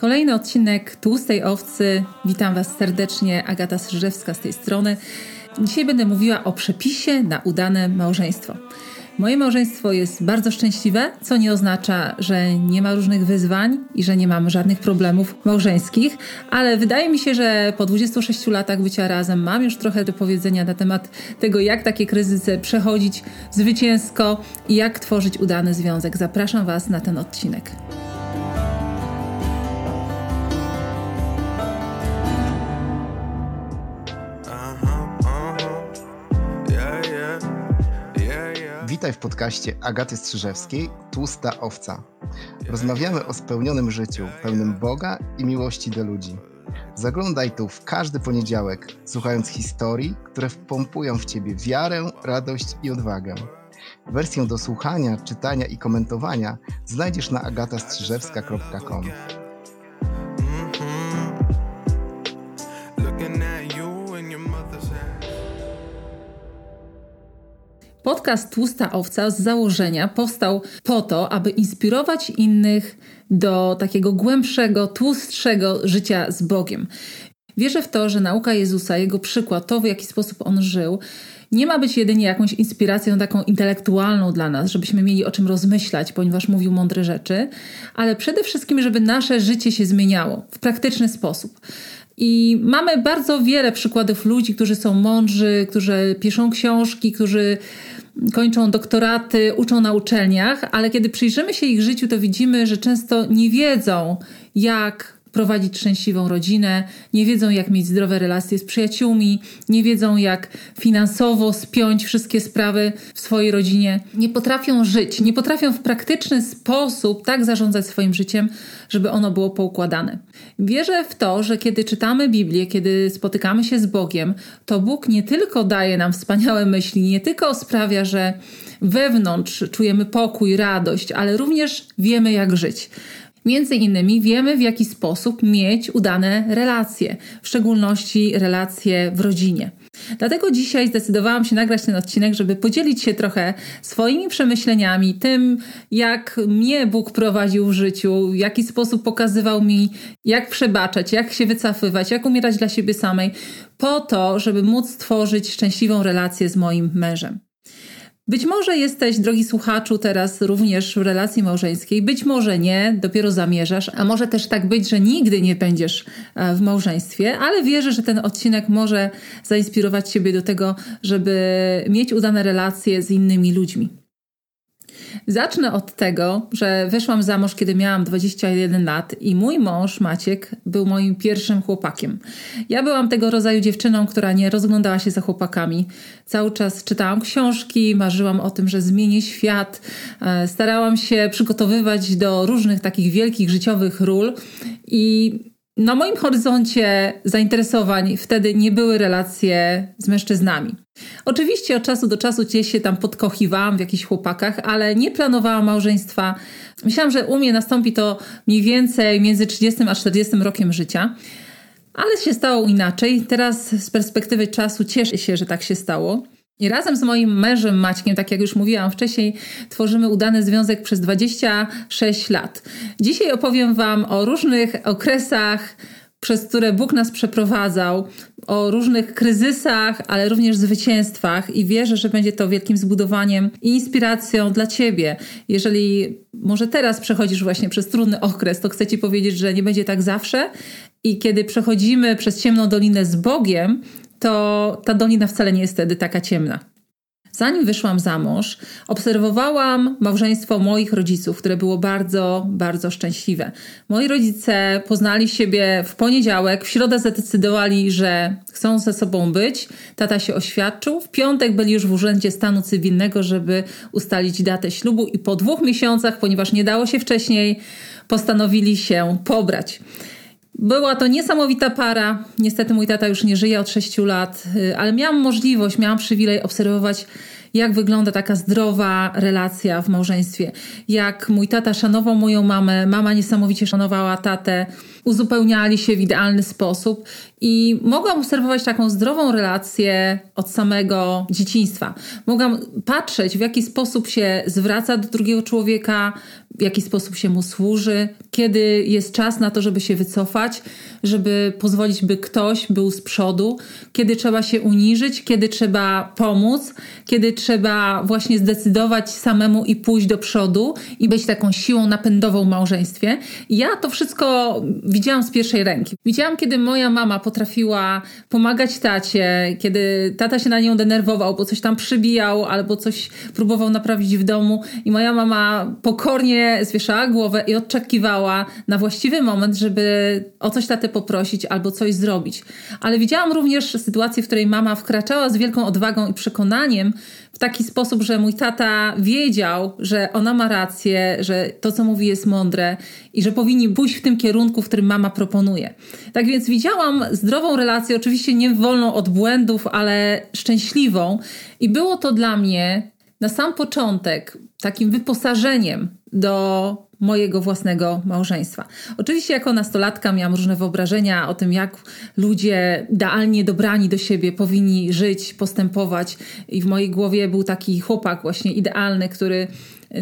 Kolejny odcinek Tłustej Owcy. Witam Was serdecznie, Agata Srzyżewska z tej strony. Dzisiaj będę mówiła o przepisie na udane małżeństwo. Moje małżeństwo jest bardzo szczęśliwe, co nie oznacza, że nie ma różnych wyzwań i że nie mam żadnych problemów małżeńskich, ale wydaje mi się, że po 26 latach bycia razem mam już trochę do powiedzenia na temat tego, jak takie kryzysy przechodzić zwycięsko i jak tworzyć udany związek. Zapraszam Was na ten odcinek. Witaj w podcaście Agaty Strzyżewskiej Tłusta Owca. Rozmawiamy o spełnionym życiu, pełnym Boga i miłości do ludzi. Zaglądaj tu w każdy poniedziałek, słuchając historii, które wpompują w ciebie wiarę, radość i odwagę. Wersję do słuchania, czytania i komentowania znajdziesz na agatastrzyżewska.com. Podcast Tłusta Owca z założenia powstał po to, aby inspirować innych do takiego głębszego, tłustszego życia z Bogiem. Wierzę w to, że nauka Jezusa, jego przykład, to w jaki sposób on żył, nie ma być jedynie jakąś inspiracją taką intelektualną dla nas, żebyśmy mieli o czym rozmyślać, ponieważ mówił mądre rzeczy, ale przede wszystkim, żeby nasze życie się zmieniało w praktyczny sposób. I mamy bardzo wiele przykładów ludzi, którzy są mądrzy, którzy piszą książki, którzy kończą doktoraty, uczą na uczelniach, ale kiedy przyjrzymy się ich życiu, to widzimy, że często nie wiedzą, jak prowadzić szczęśliwą rodzinę, nie wiedzą, jak mieć zdrowe relacje z przyjaciółmi, nie wiedzą, jak finansowo spiąć wszystkie sprawy w swojej rodzinie, nie potrafią żyć, nie potrafią w praktyczny sposób tak zarządzać swoim życiem, żeby ono było poukładane. Wierzę w to, że kiedy czytamy Biblię, kiedy spotykamy się z Bogiem, to Bóg nie tylko daje nam wspaniałe myśli, nie tylko sprawia, że wewnątrz czujemy pokój, radość, ale również wiemy, jak żyć. Między innymi wiemy, w jaki sposób mieć udane relacje, w szczególności relacje w rodzinie. Dlatego dzisiaj zdecydowałam się nagrać ten odcinek, żeby podzielić się trochę swoimi przemyśleniami, tym, jak mnie Bóg prowadził w życiu, w jaki sposób pokazywał mi, jak przebaczać, jak się wycofywać, jak umierać dla siebie samej, po to, żeby móc stworzyć szczęśliwą relację z moim mężem. Być może jesteś, drogi słuchaczu, teraz również w relacji małżeńskiej, być może nie, dopiero zamierzasz, a może też tak być, że nigdy nie będziesz e, w małżeństwie, ale wierzę, że ten odcinek może zainspirować Ciebie do tego, żeby mieć udane relacje z innymi ludźmi. Zacznę od tego, że wyszłam za mąż, kiedy miałam 21 lat i mój mąż Maciek był moim pierwszym chłopakiem. Ja byłam tego rodzaju dziewczyną, która nie rozglądała się za chłopakami. Cały czas czytałam książki, marzyłam o tym, że zmienię świat. E, starałam się przygotowywać do różnych takich wielkich życiowych ról i na moim horyzoncie zainteresowań wtedy nie były relacje z mężczyznami. Oczywiście od czasu do czasu gdzieś się tam podkochiwałam w jakichś chłopakach, ale nie planowałam małżeństwa. Myślałam, że u mnie nastąpi to mniej więcej między 30 a 40 rokiem życia. Ale się stało inaczej. Teraz z perspektywy czasu cieszę się, że tak się stało. I razem z moim mężem Maćkiem, tak jak już mówiłam wcześniej, tworzymy udany związek przez 26 lat. Dzisiaj opowiem Wam o różnych okresach, przez które Bóg nas przeprowadzał, o różnych kryzysach, ale również zwycięstwach i wierzę, że będzie to wielkim zbudowaniem i inspiracją dla Ciebie. Jeżeli może teraz przechodzisz właśnie przez trudny okres, to chcę Ci powiedzieć, że nie będzie tak zawsze i kiedy przechodzimy przez ciemną dolinę z Bogiem, to ta dolina wcale nie jest wtedy taka ciemna. Zanim wyszłam za mąż, obserwowałam małżeństwo moich rodziców, które było bardzo, bardzo szczęśliwe. Moi rodzice poznali siebie w poniedziałek, w środę zdecydowali, że chcą ze sobą być. Tata się oświadczył. W piątek byli już w Urzędzie Stanu Cywilnego, żeby ustalić datę ślubu, i po dwóch miesiącach, ponieważ nie dało się wcześniej, postanowili się pobrać. Była to niesamowita para. Niestety mój tata już nie żyje od 6 lat, y, ale miałam możliwość, miałam przywilej obserwować, jak wygląda taka zdrowa relacja w małżeństwie. Jak mój tata szanował moją mamę, mama niesamowicie szanowała tatę, uzupełniali się w idealny sposób i mogłam obserwować taką zdrową relację od samego dzieciństwa. Mogłam patrzeć, w jaki sposób się zwraca do drugiego człowieka, w jaki sposób się mu służy, kiedy jest czas na to, żeby się wycofać, żeby pozwolić, by ktoś był z przodu, kiedy trzeba się uniżyć, kiedy trzeba pomóc, kiedy trzeba właśnie zdecydować samemu i pójść do przodu i być taką siłą napędową w małżeństwie. I ja to wszystko widziałam z pierwszej ręki. Widziałam, kiedy moja mama potrafiła pomagać tacie, kiedy tata się na nią denerwował, bo coś tam przybijał albo coś próbował naprawić w domu i moja mama pokornie zwieszała głowę i oczekiwała na właściwy moment, żeby o coś tatę poprosić albo coś zrobić. Ale widziałam również sytuację, w której mama wkraczała z wielką odwagą i przekonaniem w taki sposób, że mój tata wiedział, że ona ma rację, że to, co mówi, jest mądre i że powinni pójść w tym kierunku, w którym mama proponuje. Tak więc widziałam zdrową relację, oczywiście nie wolną od błędów, ale szczęśliwą, i było to dla mnie na sam początek takim wyposażeniem do mojego własnego małżeństwa. Oczywiście jako nastolatka miałam różne wyobrażenia o tym, jak ludzie idealnie dobrani do siebie powinni żyć, postępować. I w mojej głowie był taki chłopak właśnie idealny, który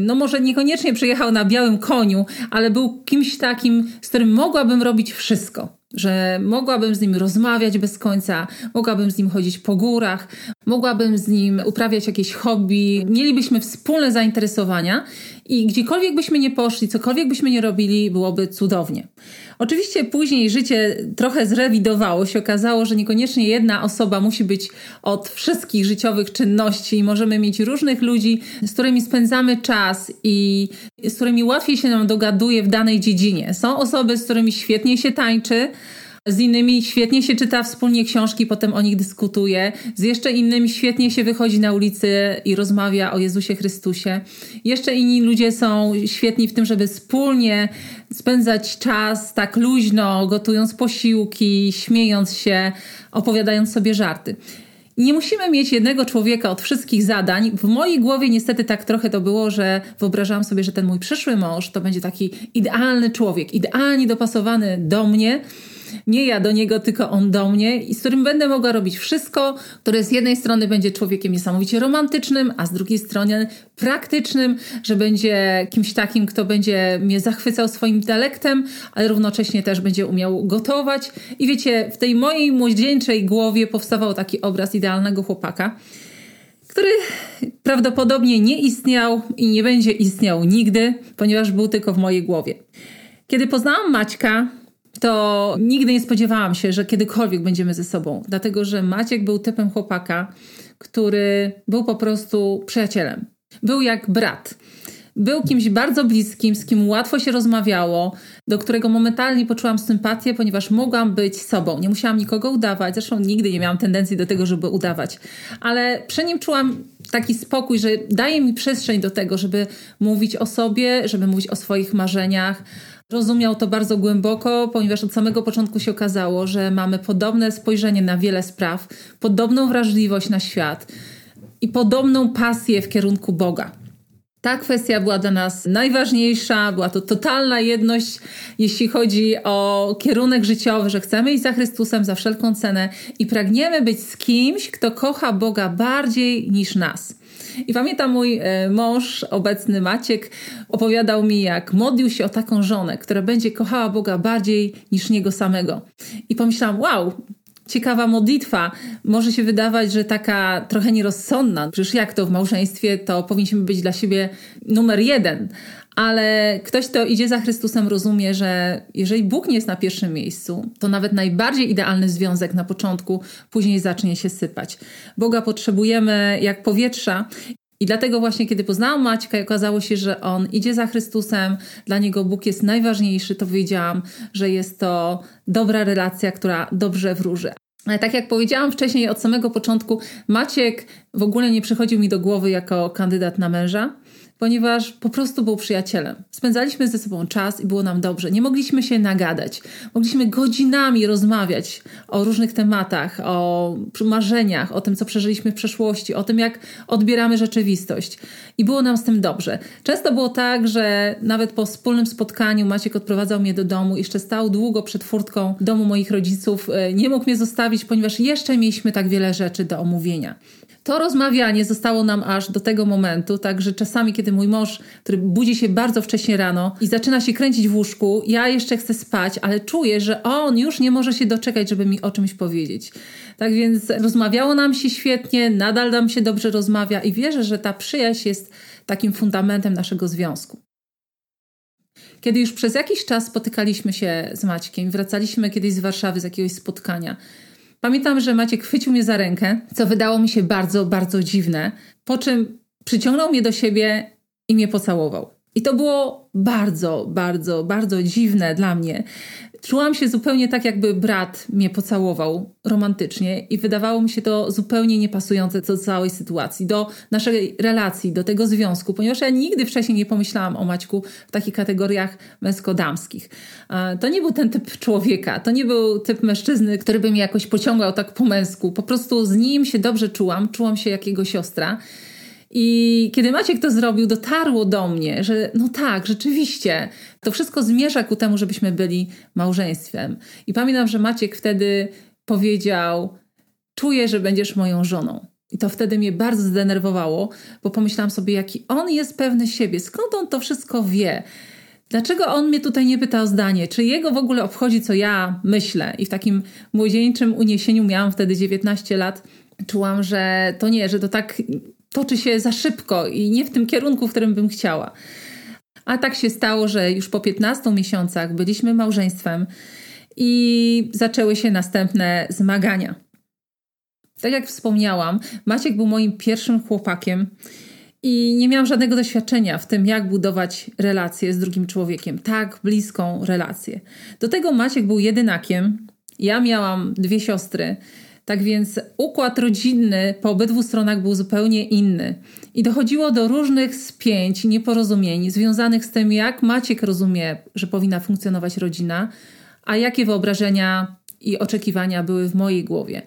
no może niekoniecznie przyjechał na białym koniu, ale był kimś takim, z którym mogłabym robić wszystko. Że mogłabym z nim rozmawiać bez końca, mogłabym z nim chodzić po górach, mogłabym z nim uprawiać jakieś hobby, mielibyśmy wspólne zainteresowania i gdziekolwiek byśmy nie poszli, cokolwiek byśmy nie robili, byłoby cudownie. Oczywiście później życie trochę zrewidowało, się okazało, że niekoniecznie jedna osoba musi być od wszystkich życiowych czynności i możemy mieć różnych ludzi, z którymi spędzamy czas i z którymi łatwiej się nam dogaduje w danej dziedzinie. Są osoby, z którymi świetnie się tańczy, z innymi świetnie się czyta wspólnie książki, potem o nich dyskutuje. Z jeszcze innymi świetnie się wychodzi na ulicy i rozmawia o Jezusie Chrystusie. Jeszcze inni ludzie są świetni w tym, żeby wspólnie spędzać czas tak luźno, gotując posiłki, śmiejąc się, opowiadając sobie żarty. Nie musimy mieć jednego człowieka od wszystkich zadań. W mojej głowie niestety tak trochę to było, że wyobrażałam sobie, że ten mój przyszły mąż to będzie taki idealny człowiek, idealnie dopasowany do mnie nie ja do niego, tylko on do mnie i z którym będę mogła robić wszystko, które z jednej strony będzie człowiekiem niesamowicie romantycznym, a z drugiej strony praktycznym, że będzie kimś takim, kto będzie mnie zachwycał swoim intelektem, ale równocześnie też będzie umiał gotować. I wiecie, w tej mojej młodzieńczej głowie powstawał taki obraz idealnego chłopaka który prawdopodobnie nie istniał i nie będzie istniał nigdy, ponieważ był tylko w mojej głowie. Kiedy poznałam Maćka, to nigdy nie spodziewałam się, że kiedykolwiek będziemy ze sobą, dlatego że Maciek był typem chłopaka, który był po prostu przyjacielem. Był jak brat. Był kimś bardzo bliskim, z kim łatwo się rozmawiało, do którego momentalnie poczułam sympatię, ponieważ mogłam być sobą. Nie musiałam nikogo udawać, zresztą nigdy nie miałam tendencji do tego, żeby udawać, ale przy nim czułam taki spokój, że daje mi przestrzeń do tego, żeby mówić o sobie, żeby mówić o swoich marzeniach, Rozumiał to bardzo głęboko, ponieważ od samego początku się okazało, że mamy podobne spojrzenie na wiele spraw, podobną wrażliwość na świat i podobną pasję w kierunku Boga. Ta kwestia była dla nas najważniejsza, była to totalna jedność, jeśli chodzi o kierunek życiowy, że chcemy iść za Chrystusem za wszelką cenę i pragniemy być z kimś, kto kocha Boga bardziej niż nas. I pamiętam mój e, mąż, obecny Maciek, opowiadał mi, jak modlił się o taką żonę, która będzie kochała Boga bardziej niż niego samego. I pomyślałam, wow, ciekawa modlitwa. Może się wydawać, że taka trochę nierozsądna. Przecież jak to w małżeństwie, to powinniśmy być dla siebie numer jeden ale ktoś, kto idzie za Chrystusem, rozumie, że jeżeli Bóg nie jest na pierwszym miejscu, to nawet najbardziej idealny związek na początku później zacznie się sypać. Boga potrzebujemy jak powietrza. I dlatego właśnie, kiedy poznałam Maćka i okazało się, że on idzie za Chrystusem, dla niego Bóg jest najważniejszy, to wiedziałam, że jest to dobra relacja, która dobrze wróży. Ale tak jak powiedziałam wcześniej, od samego początku, Maciek w ogóle nie przychodził mi do głowy jako kandydat na męża ponieważ po prostu był przyjacielem. Spędzaliśmy ze sobą czas i było nam dobrze. Nie mogliśmy się nagadać. Mogliśmy godzinami rozmawiać o różnych tematach, o marzeniach, o tym, co przeżyliśmy w przeszłości, o tym, jak odbieramy rzeczywistość. I było nam z tym dobrze. Często było tak, że nawet po wspólnym spotkaniu Maciek odprowadzał mnie do domu, jeszcze stał długo przed furtką domu moich rodziców. E, nie mógł mnie zostawić, ponieważ jeszcze mieliśmy tak wiele rzeczy do omówienia. To rozmawianie zostało nam aż do tego momentu, także czasami, kiedy mój mąż, który budzi się bardzo wcześnie rano i zaczyna się kręcić w łóżku, ja jeszcze chcę spać, ale czuję, że on już nie może się doczekać, żeby mi o czymś powiedzieć. Tak więc rozmawiało nam się świetnie, nadal nam się dobrze rozmawia i wierzę, że ta przyjaźń jest takim fundamentem naszego związku. Kiedy już przez jakiś czas spotykaliśmy się z Maćkiem, wracaliśmy kiedyś z Warszawy z jakiegoś spotkania, Pamiętam, że Maciek chwycił mnie za rękę, co wydało mi się bardzo, bardzo dziwne, po czym przyciągnął mnie do siebie i mnie pocałował. I to było bardzo, bardzo, bardzo dziwne dla mnie. Czułam się zupełnie tak, jakby brat mnie pocałował romantycznie, i wydawało mi się to zupełnie niepasujące do całej sytuacji, do naszej relacji, do tego związku, ponieważ ja nigdy wcześniej nie pomyślałam o Maćku w takich kategoriach męsko-damskich. To nie był ten typ człowieka, to nie był typ mężczyzny, który by mnie jakoś pociągał tak po męsku. Po prostu z nim się dobrze czułam, czułam się jak jego siostra. I kiedy Maciek to zrobił, dotarło do mnie, że no tak, rzeczywiście, to wszystko zmierza ku temu, żebyśmy byli małżeństwem. I pamiętam, że Maciek wtedy powiedział: Czuję, że będziesz moją żoną. I to wtedy mnie bardzo zdenerwowało, bo pomyślałam sobie, jaki on jest pewny siebie, skąd on to wszystko wie. Dlaczego on mnie tutaj nie pyta o zdanie? Czy jego w ogóle obchodzi, co ja myślę? I w takim młodzieńczym uniesieniu miałam wtedy 19 lat. Czułam, że to nie, że to tak toczy się za szybko i nie w tym kierunku, w którym bym chciała. A tak się stało, że już po 15 miesiącach byliśmy małżeństwem i zaczęły się następne zmagania. Tak jak wspomniałam, Maciek był moim pierwszym chłopakiem i nie miałam żadnego doświadczenia w tym, jak budować relacje z drugim człowiekiem, tak bliską relację. Do tego Maciek był jedynakiem, ja miałam dwie siostry tak więc układ rodzinny po obydwu stronach był zupełnie inny. I dochodziło do różnych spięć, nieporozumień związanych z tym, jak Maciek rozumie, że powinna funkcjonować rodzina, a jakie wyobrażenia i oczekiwania były w mojej głowie.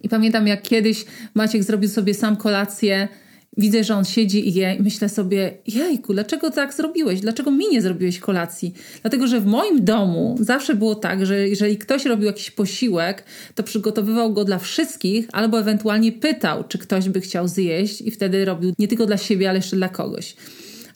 I pamiętam, jak kiedyś Maciek zrobił sobie sam kolację Widzę, że on siedzi i je i myślę sobie, jajku, dlaczego tak zrobiłeś? Dlaczego mi nie zrobiłeś kolacji? Dlatego, że w moim domu zawsze było tak, że jeżeli ktoś robił jakiś posiłek, to przygotowywał go dla wszystkich albo ewentualnie pytał, czy ktoś by chciał zjeść i wtedy robił nie tylko dla siebie, ale jeszcze dla kogoś.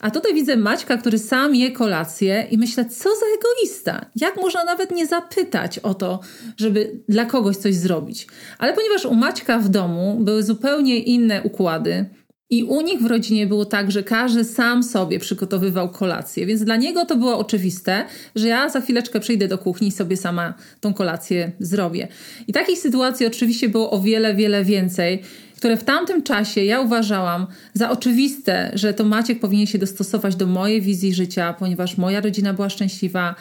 A tutaj widzę Maćka, który sam je kolację i myślę, co za egoista. Jak można nawet nie zapytać o to, żeby dla kogoś coś zrobić? Ale ponieważ u Maćka w domu były zupełnie inne układy, i u nich w rodzinie było tak, że każdy sam sobie przygotowywał kolację, więc dla niego to było oczywiste, że ja za chwileczkę przyjdę do kuchni i sobie sama tą kolację zrobię. I takich sytuacji oczywiście było o wiele, wiele więcej, które w tamtym czasie ja uważałam za oczywiste, że to Maciek powinien się dostosować do mojej wizji życia, ponieważ moja rodzina była szczęśliwa,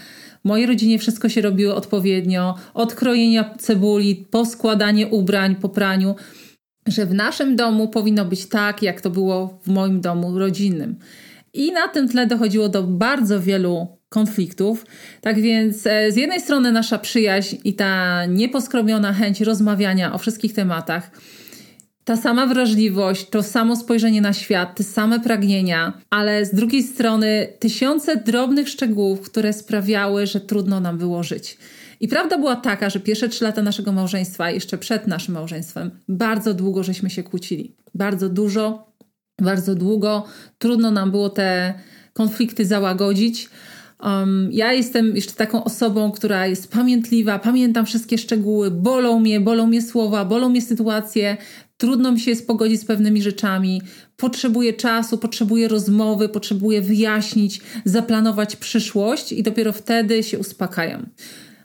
mojej rodzinie wszystko się robiło odpowiednio, od krojenia cebuli, po składanie ubrań, po praniu że w naszym domu powinno być tak, jak to było w moim domu rodzinnym. I na tym tle dochodziło do bardzo wielu konfliktów. Tak więc e, z jednej strony nasza przyjaźń i ta nieposkromiona chęć rozmawiania o wszystkich tematach, ta sama wrażliwość, to samo spojrzenie na świat, te same pragnienia, ale z drugiej strony tysiące drobnych szczegółów, które sprawiały, że trudno nam było żyć. I prawda była taka, że pierwsze trzy lata naszego małżeństwa, jeszcze przed naszym małżeństwem, bardzo długo żeśmy się kłócili. Bardzo dużo, bardzo długo. Trudno nam było te konflikty załagodzić. Um, ja jestem jeszcze taką osobą, która jest pamiętliwa, pamiętam wszystkie szczegóły, bolą mnie, bolą mnie słowa, bolą mnie sytuacje, trudno mi się jest pogodzić z pewnymi rzeczami, potrzebuję czasu, potrzebuję rozmowy, potrzebuję wyjaśnić, zaplanować przyszłość i dopiero wtedy się uspokajam.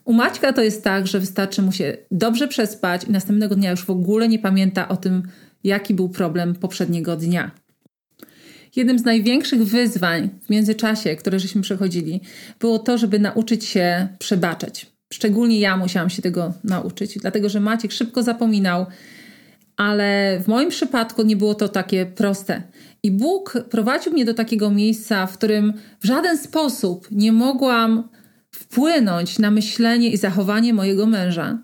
U Maćka to jest tak, że wystarczy mu się dobrze przespać i następnego dnia już w ogóle nie pamięta o tym, jaki był problem poprzedniego dnia. Jednym z największych wyzwań w międzyczasie, które żeśmy przechodzili, było to, żeby nauczyć się przebaczać. Szczególnie ja musiałam się tego nauczyć, dlatego że Maciek szybko zapominał, ale w moim przypadku nie było to takie proste. I Bóg prowadził mnie do takiego miejsca, w którym w żaden sposób nie mogłam wpłynąć na myślenie i zachowanie mojego męża.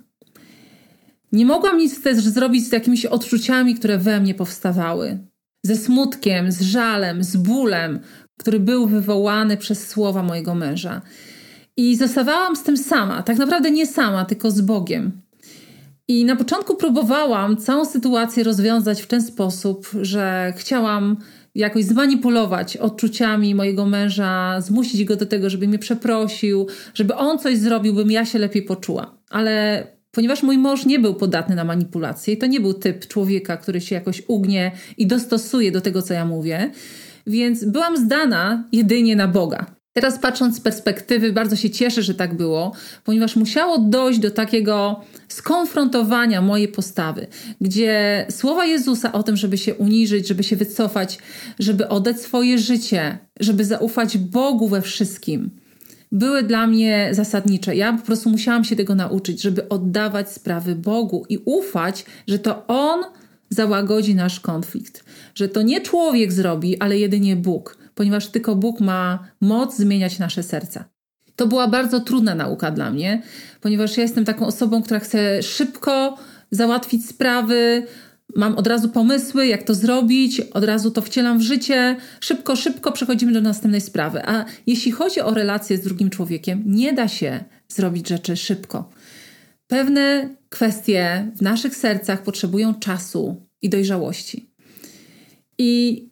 Nie mogłam nic też zrobić z jakimiś odczuciami, które we mnie powstawały. Ze smutkiem, z żalem, z bólem, który był wywołany przez słowa mojego męża. I zostawałam z tym sama, tak naprawdę nie sama, tylko z Bogiem. I na początku próbowałam całą sytuację rozwiązać w ten sposób, że chciałam jakoś zmanipulować odczuciami mojego męża, zmusić go do tego, żeby mnie przeprosił, żeby on coś zrobił, bym ja się lepiej poczuła. Ale ponieważ mój mąż nie był podatny na manipulację i to nie był typ człowieka, który się jakoś ugnie i dostosuje do tego, co ja mówię, więc byłam zdana jedynie na Boga. Teraz patrząc z perspektywy, bardzo się cieszę, że tak było, ponieważ musiało dojść do takiego skonfrontowania mojej postawy, gdzie słowa Jezusa o tym, żeby się uniżyć, żeby się wycofać, żeby oddać swoje życie, żeby zaufać Bogu we wszystkim, były dla mnie zasadnicze. Ja po prostu musiałam się tego nauczyć, żeby oddawać sprawy Bogu i ufać, że to On załagodzi nasz konflikt, że to nie człowiek zrobi, ale jedynie Bóg ponieważ tylko Bóg ma moc zmieniać nasze serca. To była bardzo trudna nauka dla mnie, ponieważ ja jestem taką osobą, która chce szybko załatwić sprawy, mam od razu pomysły, jak to zrobić, od razu to wcielam w życie, szybko, szybko przechodzimy do następnej sprawy. A jeśli chodzi o relacje z drugim człowiekiem, nie da się zrobić rzeczy szybko. Pewne kwestie w naszych sercach potrzebują czasu i dojrzałości. I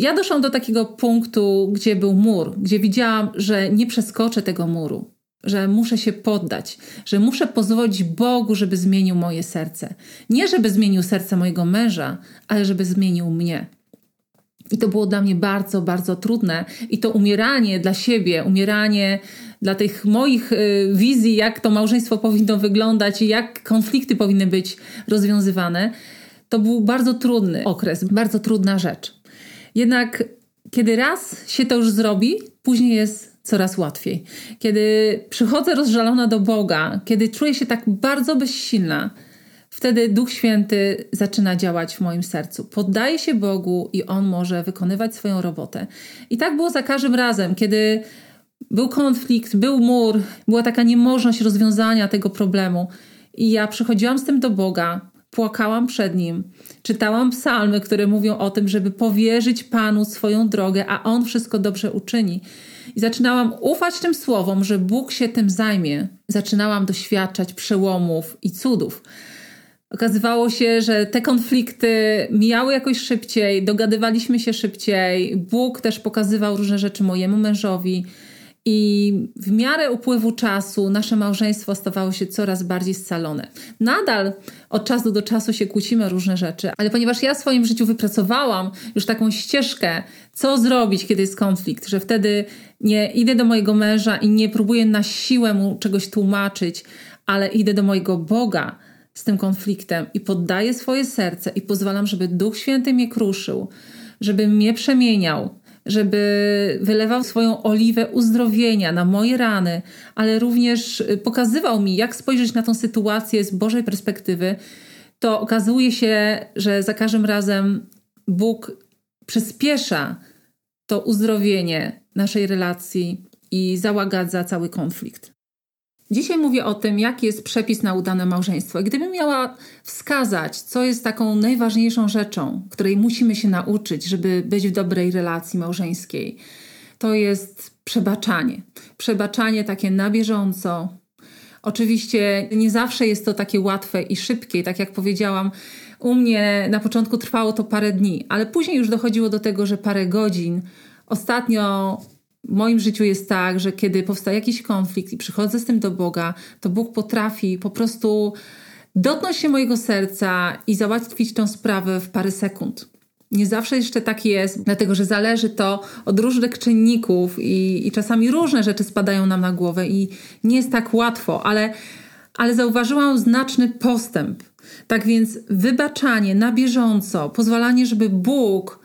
ja doszłam do takiego punktu, gdzie był mur, gdzie widziałam, że nie przeskoczę tego muru, że muszę się poddać, że muszę pozwolić Bogu, żeby zmienił moje serce. Nie, żeby zmienił serce mojego męża, ale żeby zmienił mnie. I to było dla mnie bardzo, bardzo trudne. I to umieranie dla siebie, umieranie dla tych moich y, wizji, jak to małżeństwo powinno wyglądać i jak konflikty powinny być rozwiązywane, to był bardzo trudny okres, bardzo trudna rzecz. Jednak kiedy raz się to już zrobi, później jest coraz łatwiej. Kiedy przychodzę rozżalona do Boga, kiedy czuję się tak bardzo bezsilna, wtedy Duch Święty zaczyna działać w moim sercu. Poddaję się Bogu i On może wykonywać swoją robotę. I tak było za każdym razem, kiedy był konflikt, był mur, była taka niemożność rozwiązania tego problemu. I ja przychodziłam z tym do Boga, płakałam przed nim. Czytałam psalmy, które mówią o tym, żeby powierzyć Panu swoją drogę, a On wszystko dobrze uczyni. I zaczynałam ufać tym słowom, że Bóg się tym zajmie. Zaczynałam doświadczać przełomów i cudów. Okazywało się, że te konflikty mijały jakoś szybciej, dogadywaliśmy się szybciej. Bóg też pokazywał różne rzeczy mojemu mężowi. I w miarę upływu czasu nasze małżeństwo stawało się coraz bardziej scalone. Nadal od czasu do czasu się kłócimy różne rzeczy, ale ponieważ ja w swoim życiu wypracowałam już taką ścieżkę, co zrobić, kiedy jest konflikt, że wtedy nie idę do mojego męża i nie próbuję na siłę mu czegoś tłumaczyć, ale idę do mojego Boga z tym konfliktem i poddaję swoje serce i pozwalam, żeby Duch Święty mnie kruszył, żeby mnie przemieniał, żeby wylewał swoją oliwę uzdrowienia na moje rany, ale również y, pokazywał mi, jak spojrzeć na tą sytuację z Bożej perspektywy, to okazuje się, że za każdym razem Bóg przyspiesza to uzdrowienie naszej relacji i załagadza cały konflikt. Dzisiaj mówię o tym, jaki jest przepis na udane małżeństwo. I gdybym miała wskazać, co jest taką najważniejszą rzeczą, której musimy się nauczyć, żeby być w dobrej relacji małżeńskiej, to jest przebaczanie. Przebaczanie takie na bieżąco. Oczywiście nie zawsze jest to takie łatwe i szybkie. Tak jak powiedziałam, u mnie na początku trwało to parę dni, ale później już dochodziło do tego, że parę godzin. Ostatnio w moim życiu jest tak, że kiedy powstaje jakiś konflikt i przychodzę z tym do Boga, to Bóg potrafi po prostu dotknąć się mojego serca i załatwić tą sprawę w parę sekund. Nie zawsze jeszcze tak jest, dlatego że zależy to od różnych czynników i, i czasami różne rzeczy spadają nam na głowę i nie jest tak łatwo, ale, ale zauważyłam znaczny postęp. Tak więc wybaczanie na bieżąco, pozwalanie, żeby Bóg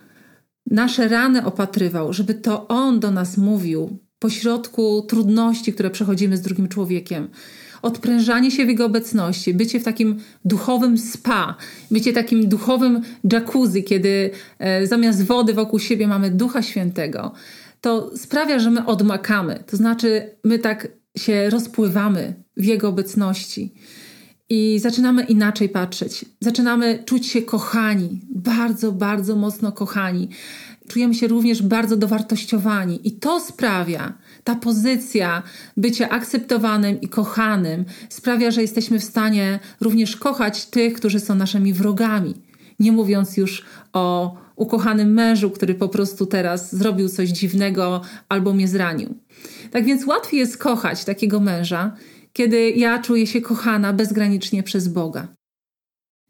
nasze rany opatrywał, żeby to On do nas mówił pośrodku trudności, które przechodzimy z drugim człowiekiem. Odprężanie się w Jego obecności, bycie w takim duchowym spa, bycie takim duchowym jacuzzi, kiedy e, zamiast wody wokół siebie mamy Ducha Świętego, to sprawia, że my odmakamy. To znaczy, my tak się rozpływamy w Jego obecności i zaczynamy inaczej patrzeć. Zaczynamy czuć się kochani, bardzo, bardzo mocno kochani. czujemy się również bardzo dowartościowani. I to sprawia, ta pozycja bycia akceptowanym i kochanym, sprawia, że jesteśmy w stanie również kochać tych, którzy są naszymi wrogami. Nie mówiąc już o ukochanym mężu, który po prostu teraz zrobił coś dziwnego albo mnie zranił. Tak więc łatwiej jest kochać takiego męża, kiedy ja czuję się kochana bezgranicznie przez Boga.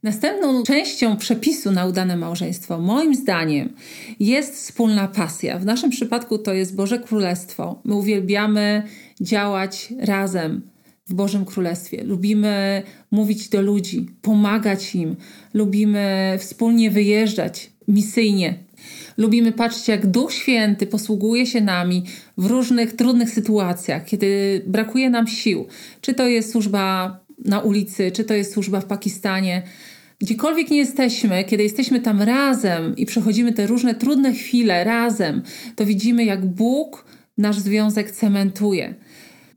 Następną częścią przepisu na udane małżeństwo, moim zdaniem, jest wspólna pasja. W naszym przypadku to jest Boże Królestwo. My uwielbiamy działać razem w Bożym Królestwie. Lubimy mówić do ludzi, pomagać im, lubimy wspólnie wyjeżdżać misyjnie. Lubimy patrzeć, jak Duch Święty posługuje się nami w różnych trudnych sytuacjach, kiedy brakuje nam sił. Czy to jest służba na ulicy, czy to jest służba w Pakistanie Gdziekolwiek nie jesteśmy, kiedy jesteśmy tam razem i przechodzimy te różne trudne chwile razem, to widzimy, jak Bóg nasz związek cementuje.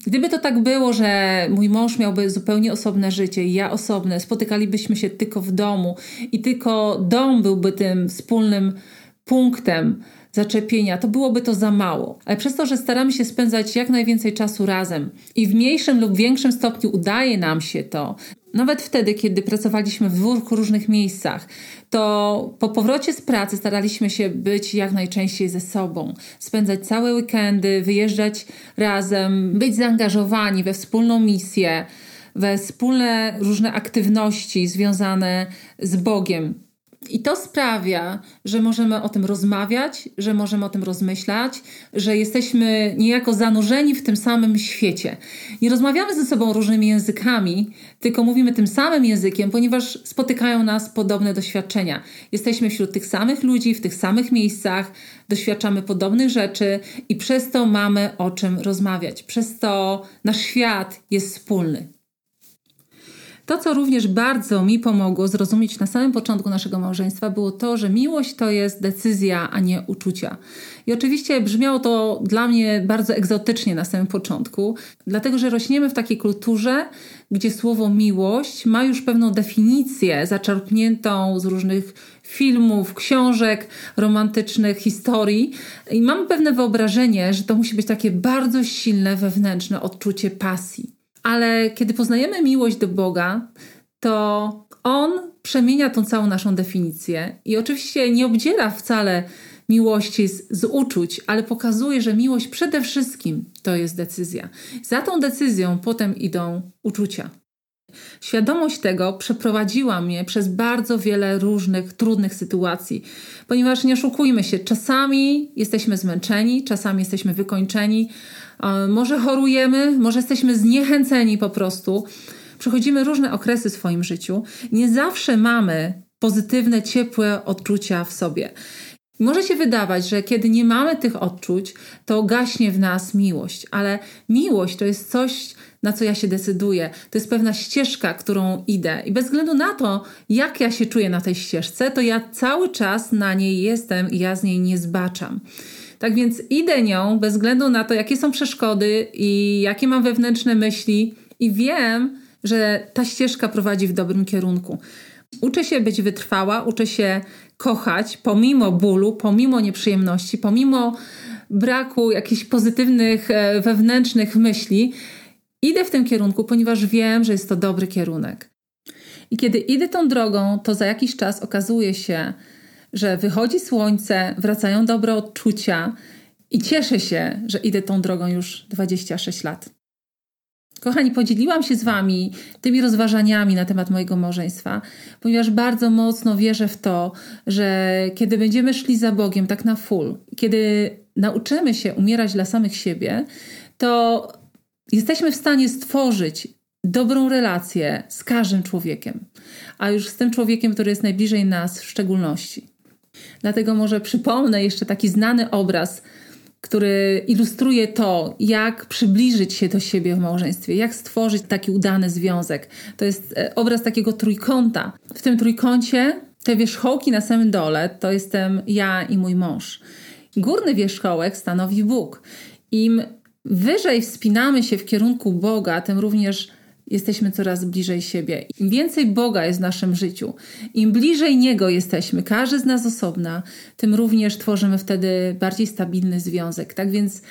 Gdyby to tak było, że mój mąż miałby zupełnie osobne życie i ja osobne, spotykalibyśmy się tylko w domu i tylko dom byłby tym wspólnym punktem zaczepienia, to byłoby to za mało. Ale przez to, że staramy się spędzać jak najwięcej czasu razem i w mniejszym lub większym stopniu udaje nam się to, nawet wtedy, kiedy pracowaliśmy w dwóch różnych miejscach, to po powrocie z pracy staraliśmy się być jak najczęściej ze sobą, spędzać całe weekendy, wyjeżdżać razem, być zaangażowani we wspólną misję, we wspólne różne aktywności związane z Bogiem. I to sprawia, że możemy o tym rozmawiać, że możemy o tym rozmyślać, że jesteśmy niejako zanurzeni w tym samym świecie. Nie rozmawiamy ze sobą różnymi językami, tylko mówimy tym samym językiem, ponieważ spotykają nas podobne doświadczenia. Jesteśmy wśród tych samych ludzi, w tych samych miejscach, doświadczamy podobnych rzeczy i przez to mamy o czym rozmawiać. Przez to nasz świat jest wspólny. To, co również bardzo mi pomogło zrozumieć na samym początku naszego małżeństwa, było to, że miłość to jest decyzja, a nie uczucia. I oczywiście brzmiało to dla mnie bardzo egzotycznie na samym początku, dlatego że rośniemy w takiej kulturze, gdzie słowo miłość ma już pewną definicję zaczerpniętą z różnych filmów, książek, romantycznych historii i mamy pewne wyobrażenie, że to musi być takie bardzo silne wewnętrzne odczucie pasji. Ale kiedy poznajemy miłość do Boga, to On przemienia tą całą naszą definicję i oczywiście nie obdziela wcale miłości z, z, uczuć, ale pokazuje, że miłość przede wszystkim to jest decyzja. Za tą decyzją potem idą uczucia. Świadomość tego przeprowadziła mnie przez bardzo wiele różnych trudnych sytuacji, ponieważ nie oszukujmy się, czasami jesteśmy zmęczeni, czasami jesteśmy wykończeni, może chorujemy, może jesteśmy zniechęceni po prostu. Przechodzimy różne okresy w swoim życiu. Nie zawsze mamy pozytywne, ciepłe odczucia w sobie. Może się wydawać, że kiedy nie mamy tych odczuć, to gaśnie w nas miłość, ale miłość to jest coś, na co ja się decyduję. To jest pewna ścieżka, którą idę. I bez względu na to, jak ja się czuję na tej ścieżce, to ja cały czas na niej jestem i ja z niej nie zbaczam. Tak więc idę nią bez względu na to, jakie są przeszkody i jakie mam wewnętrzne myśli, i wiem, że ta ścieżka prowadzi w dobrym kierunku. Uczę się być wytrwała, uczę się kochać pomimo bólu, pomimo nieprzyjemności, pomimo braku jakichś pozytywnych e, wewnętrznych myśli. Idę w tym kierunku, ponieważ wiem, że jest to dobry kierunek. I kiedy idę tą drogą, to za jakiś czas okazuje się, że wychodzi słońce, wracają dobre odczucia i cieszę się, że idę tą drogą już 26 lat. Kochani, podzieliłam się z Wami tymi rozważaniami na temat mojego małżeństwa, ponieważ bardzo mocno wierzę w to, że kiedy będziemy szli za Bogiem tak na full, kiedy nauczymy się umierać dla samych siebie, to jesteśmy w stanie stworzyć dobrą relację z każdym człowiekiem, a już z tym człowiekiem, który jest najbliżej nas w szczególności. Dlatego może przypomnę jeszcze taki znany obraz, który ilustruje to, jak przybliżyć się do siebie w małżeństwie, jak stworzyć taki udany związek. To jest e, obraz takiego trójkąta. W tym trójkącie te wierzchołki na samym dole to jestem ja i mój mąż. Górny wierzchołek stanowi Bóg. Im wyżej wspinamy się w kierunku Boga, tym również jesteśmy coraz bliżej siebie. Im więcej Boga jest w naszym życiu, im bliżej Niego jesteśmy, każdy z nas osobna, tym również tworzymy wtedy bardziej stabilny związek. Tak więc,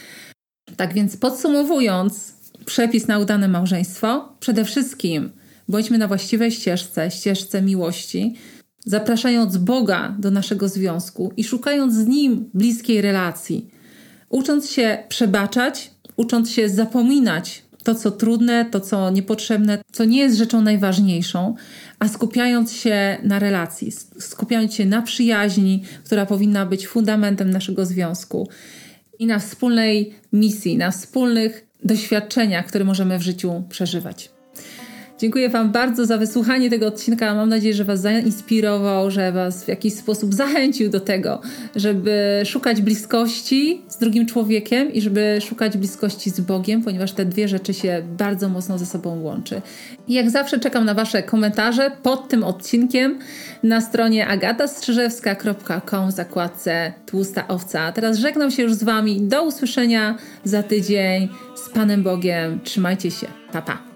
tak więc podsumowując, przepis na udane małżeństwo, przede wszystkim bądźmy na właściwej ścieżce, ścieżce miłości, zapraszając Boga do naszego związku i szukając z Nim bliskiej relacji, ucząc się przebaczać, ucząc się zapominać to, co trudne, to, co niepotrzebne, co nie jest rzeczą najważniejszą, a skupiając się na relacji, skupiając się na przyjaźni, która powinna być fundamentem naszego związku i na wspólnej misji, na wspólnych doświadczeniach, które możemy w życiu przeżywać. Dziękuję Wam bardzo za wysłuchanie tego odcinka. Mam nadzieję, że Was zainspirował, że Was w jakiś sposób zachęcił do tego, żeby szukać bliskości z drugim człowiekiem i żeby szukać bliskości z Bogiem, ponieważ te dwie rzeczy się bardzo mocno ze sobą łączy. I jak zawsze czekam na Wasze komentarze pod tym odcinkiem na stronie agatastrzyżewska.com w zakładce Tłusta Owca. Teraz żegnam się już z Wami. Do usłyszenia za tydzień z Panem Bogiem. Trzymajcie się. Pa, pa.